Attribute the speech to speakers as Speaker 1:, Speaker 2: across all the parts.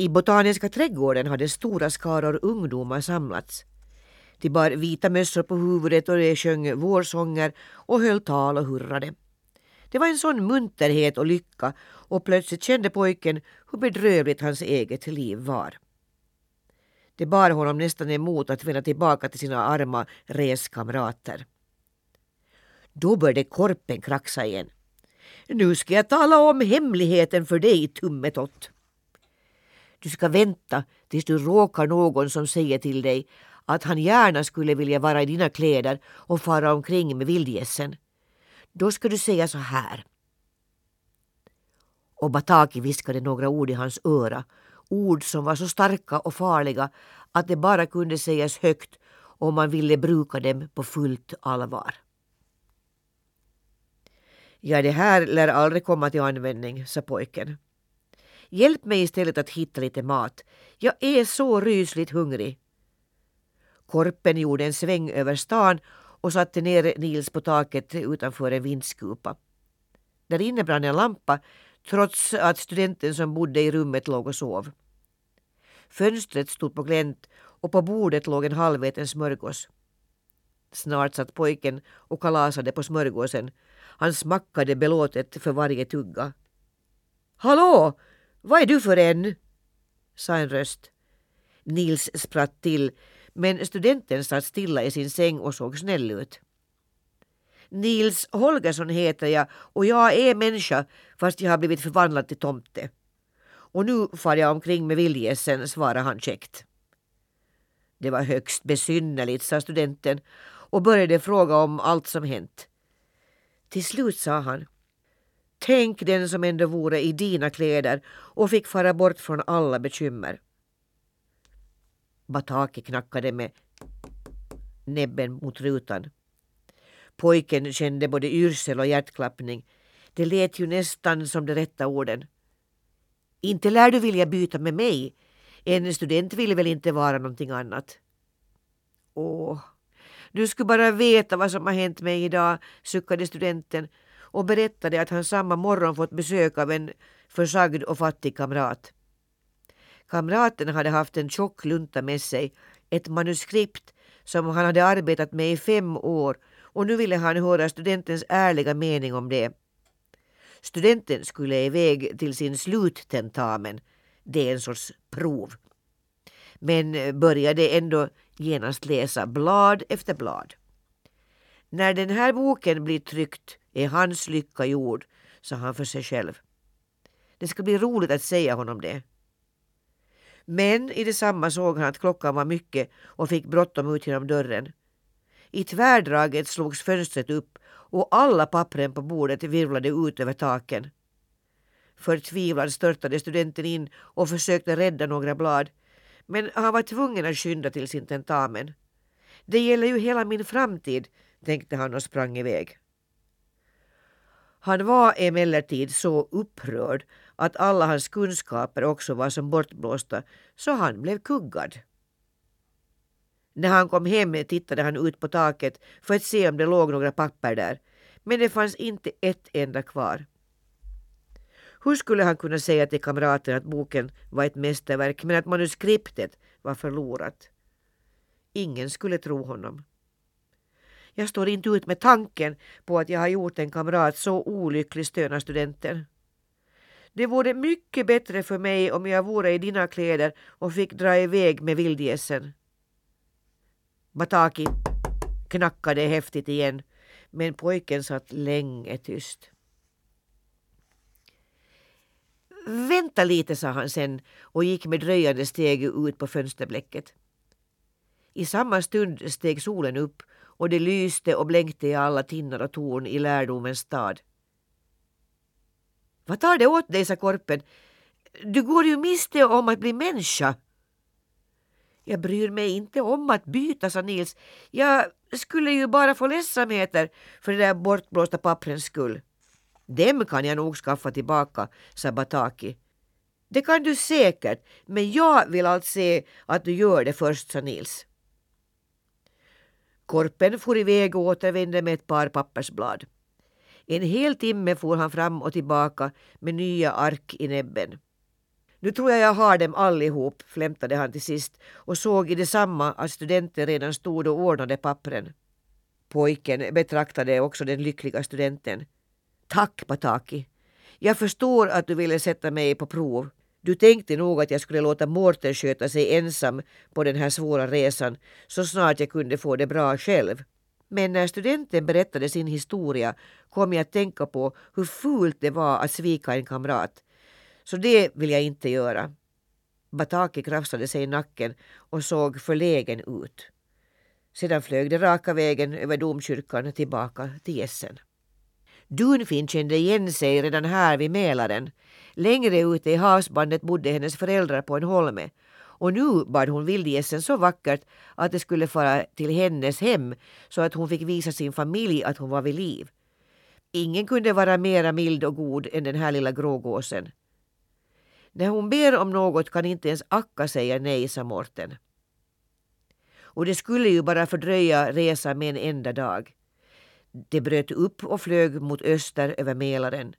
Speaker 1: I Botaniska trädgården hade stora skaror ungdomar samlats. De bar vita mössor på huvudet och de sjöng vårsånger och höll tal och hurrade. Det var en sån munterhet och lycka och plötsligt kände pojken hur bedrövligt hans eget liv var. Det bar honom nästan emot att vända tillbaka till sina arma reskamrater. Då började korpen kraxa igen. Nu ska jag tala om hemligheten för dig, Tummetott. Du ska vänta tills du råkar någon som säger till dig att han gärna skulle vilja vara i dina kläder och fara omkring med vildgässen. Då ska du säga så här. Och Bataki viskade några ord i hans öra. Ord som var så starka och farliga att det bara kunde sägas högt om man ville bruka dem på fullt allvar. Ja, det här lär aldrig komma till användning, sa pojken. Hjälp mig istället att hitta lite mat. Jag är så rysligt hungrig. Korpen gjorde en sväng över stan och satte ner Nils på taket utanför en vindskupa. Där inne brann en lampa trots att studenten som bodde i rummet låg och sov. Fönstret stod på glänt och på bordet låg en halväten smörgås. Snart satt pojken och kalasade på smörgåsen. Han smackade belåtet för varje tugga. Hallå! Vad är du för en? sa en röst. Nils spratt till men studenten satt stilla i sin säng och såg snäll ut. Nils Holgersson heter jag och jag är människa fast jag har blivit förvandlad till tomte. Och nu far jag omkring med viljesen, svarade han käckt. Det var högst besynnerligt, sa studenten och började fråga om allt som hänt. Till slut sa han Tänk den som ändå vore i dina kläder och fick fara bort från alla bekymmer. Bataki knackade med näbben mot rutan. Pojken kände både yrsel och hjärtklappning. Det lät ju nästan som de rätta orden. Inte lär du vilja byta med mig. En student vill väl inte vara någonting annat. Åh, du skulle bara veta vad som har hänt mig idag, suckade studenten och berättade att han samma morgon fått besök av en försagd och fattig kamrat. Kamraten hade haft en tjock lunta med sig, ett manuskript som han hade arbetat med i fem år och nu ville han höra studentens ärliga mening om det. Studenten skulle iväg till sin sluttentamen, det är en sorts prov, men började ändå genast läsa blad efter blad. När den här boken blir tryckt är hans lycka gjord, sa han för sig själv. Det ska bli roligt att säga honom det. Men i detsamma såg han att klockan var mycket och fick bråttom ut genom dörren. I tvärdraget slogs fönstret upp och alla pappren på bordet virvlade ut över taken. Förtvivlad störtade studenten in och försökte rädda några blad. Men han var tvungen att skynda till sin tentamen. Det gäller ju hela min framtid, tänkte han och sprang iväg. Han var emellertid så upprörd att alla hans kunskaper också var som bortblåsta, så han blev kuggad. När han kom hem tittade han ut på taket för att se om det låg några papper där, men det fanns inte ett enda kvar. Hur skulle han kunna säga till kamrater att boken var ett mästerverk men att manuskriptet var förlorat? Ingen skulle tro honom. Jag står inte ut med tanken på att jag har gjort en kamrat så olycklig, stönar studenten. Det vore mycket bättre för mig om jag vore i dina kläder och fick dra iväg med vildgässen. Bataki knackade häftigt igen, men pojken satt länge tyst. Vänta lite, sa han sen och gick med dröjande steg ut på fönsterblecket. I samma stund steg solen upp och det lyste och blänkte i alla tinnar och torn i lärdomens stad. Vad tar det åt dig, sa korpen. Du går ju miste om att bli människa. Jag bryr mig inte om att byta, sa Nils. Jag skulle ju bara få ledsamheter för det där bortblåsta papprens skull. Dem kan jag nog skaffa tillbaka, sa Bataki. Det kan du säkert, men jag vill allt se att du gör det först, sa Nils. Korpen for iväg och återvände med ett par pappersblad. En hel timme for han fram och tillbaka med nya ark i näbben. Nu tror jag jag har dem allihop, flämtade han till sist och såg i detsamma att studenten redan stod och ordnade pappren. Pojken betraktade också den lyckliga studenten. Tack, Pataki. Jag förstår att du ville sätta mig på prov. Du tänkte nog att jag skulle låta Mårten sköta sig ensam på den här svåra resan så snart jag kunde få det bra själv. Men när studenten berättade sin historia kom jag att tänka på hur fult det var att svika en kamrat. Så det vill jag inte göra. Bataki krafsade sig i nacken och såg förlägen ut. Sedan flög det raka vägen över domkyrkan tillbaka till gässen. Dunfin kände igen sig redan här vid Mälaren. Längre ute i havsbandet bodde hennes föräldrar på en holme och nu bad hon vildgässen så vackert att det skulle fara till hennes hem så att hon fick visa sin familj att hon var vid liv. Ingen kunde vara mera mild och god än den här lilla grågåsen. När hon ber om något kan inte ens Akka säga nej, sa Mårten. Och det skulle ju bara fördröja resan med en enda dag. Det bröt upp och flög mot öster över Mälaren.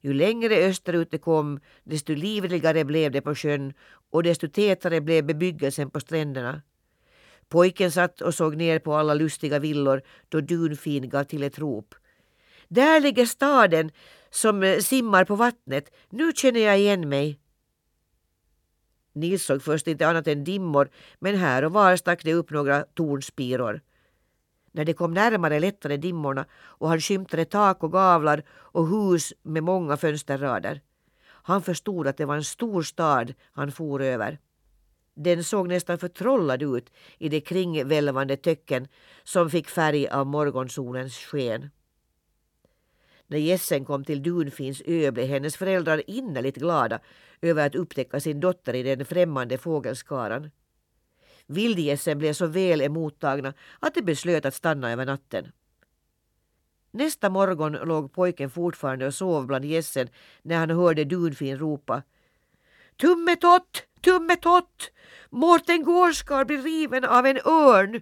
Speaker 1: Ju längre österut det kom, desto livligare blev det på sjön och desto tätare blev bebyggelsen på stränderna. Pojken satt och såg ner på alla lustiga villor då Dunfin gav till ett rop. Där ligger staden som eh, simmar på vattnet. Nu känner jag igen mig. Nils såg först inte annat än dimmor men här och var stack det upp några tornspiror. När det kom närmare lättade dimmorna och han skymtade tak och gavlar och hus med många fönsterrader. Han förstod att det var en stor stad han for över. Den såg nästan förtrollad ut i de kringvälvande töcken som fick färg av morgonsolens sken. När gässen kom till Dunfins ö blev hennes föräldrar innerligt glada över att upptäcka sin dotter i den främmande fågelskaran. Vildgässen blev så väl emottagna att de beslöt att stanna över natten. Nästa morgon låg pojken fortfarande och sov bland gässen när han hörde Dunfin ropa Tummetott! Tummetott! Mårten Gårdskar blir riven av en örn!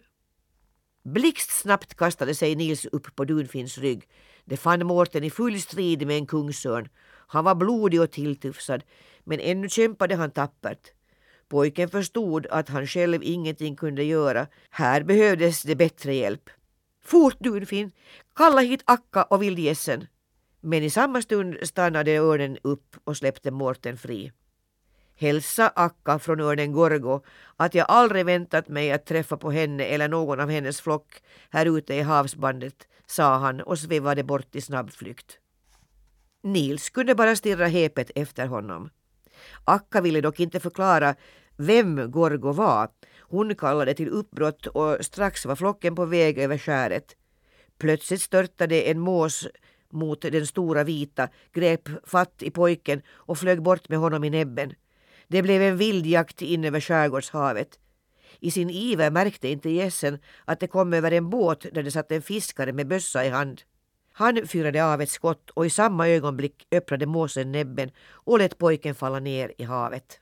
Speaker 1: Blixtsnabbt kastade sig Nils upp på Dunfins rygg. Det fann Mårten i full strid med en kungsörn. Han var blodig och tilltufsad, men ännu kämpade han tappert. Pojken förstod att han själv ingenting kunde göra. Här behövdes det bättre hjälp. Fort Dunfin! Kalla hit Akka och vildgässen! Men i samma stund stannade örnen upp och släppte Mårten fri. Hälsa Akka från örnen Gorgo att jag aldrig väntat mig att träffa på henne eller någon av hennes flock här ute i havsbandet, sa han och svävade bort i snabbflykt. Nils kunde bara stirra hepet efter honom. Akka ville dock inte förklara vem Gorgo var. Hon kallade till uppbrott och strax var flocken på väg över skäret. Plötsligt störtade en mås mot den stora vita, grep fatt i pojken och flög bort med honom i näbben. Det blev en vildjakt in över skärgårdshavet. I sin iver märkte inte gässen att det kom över en båt där det satt en fiskare med bössa i hand. Han fyrade av ett skott och i samma ögonblick öppnade måsen näbben och lät pojken falla ner i havet.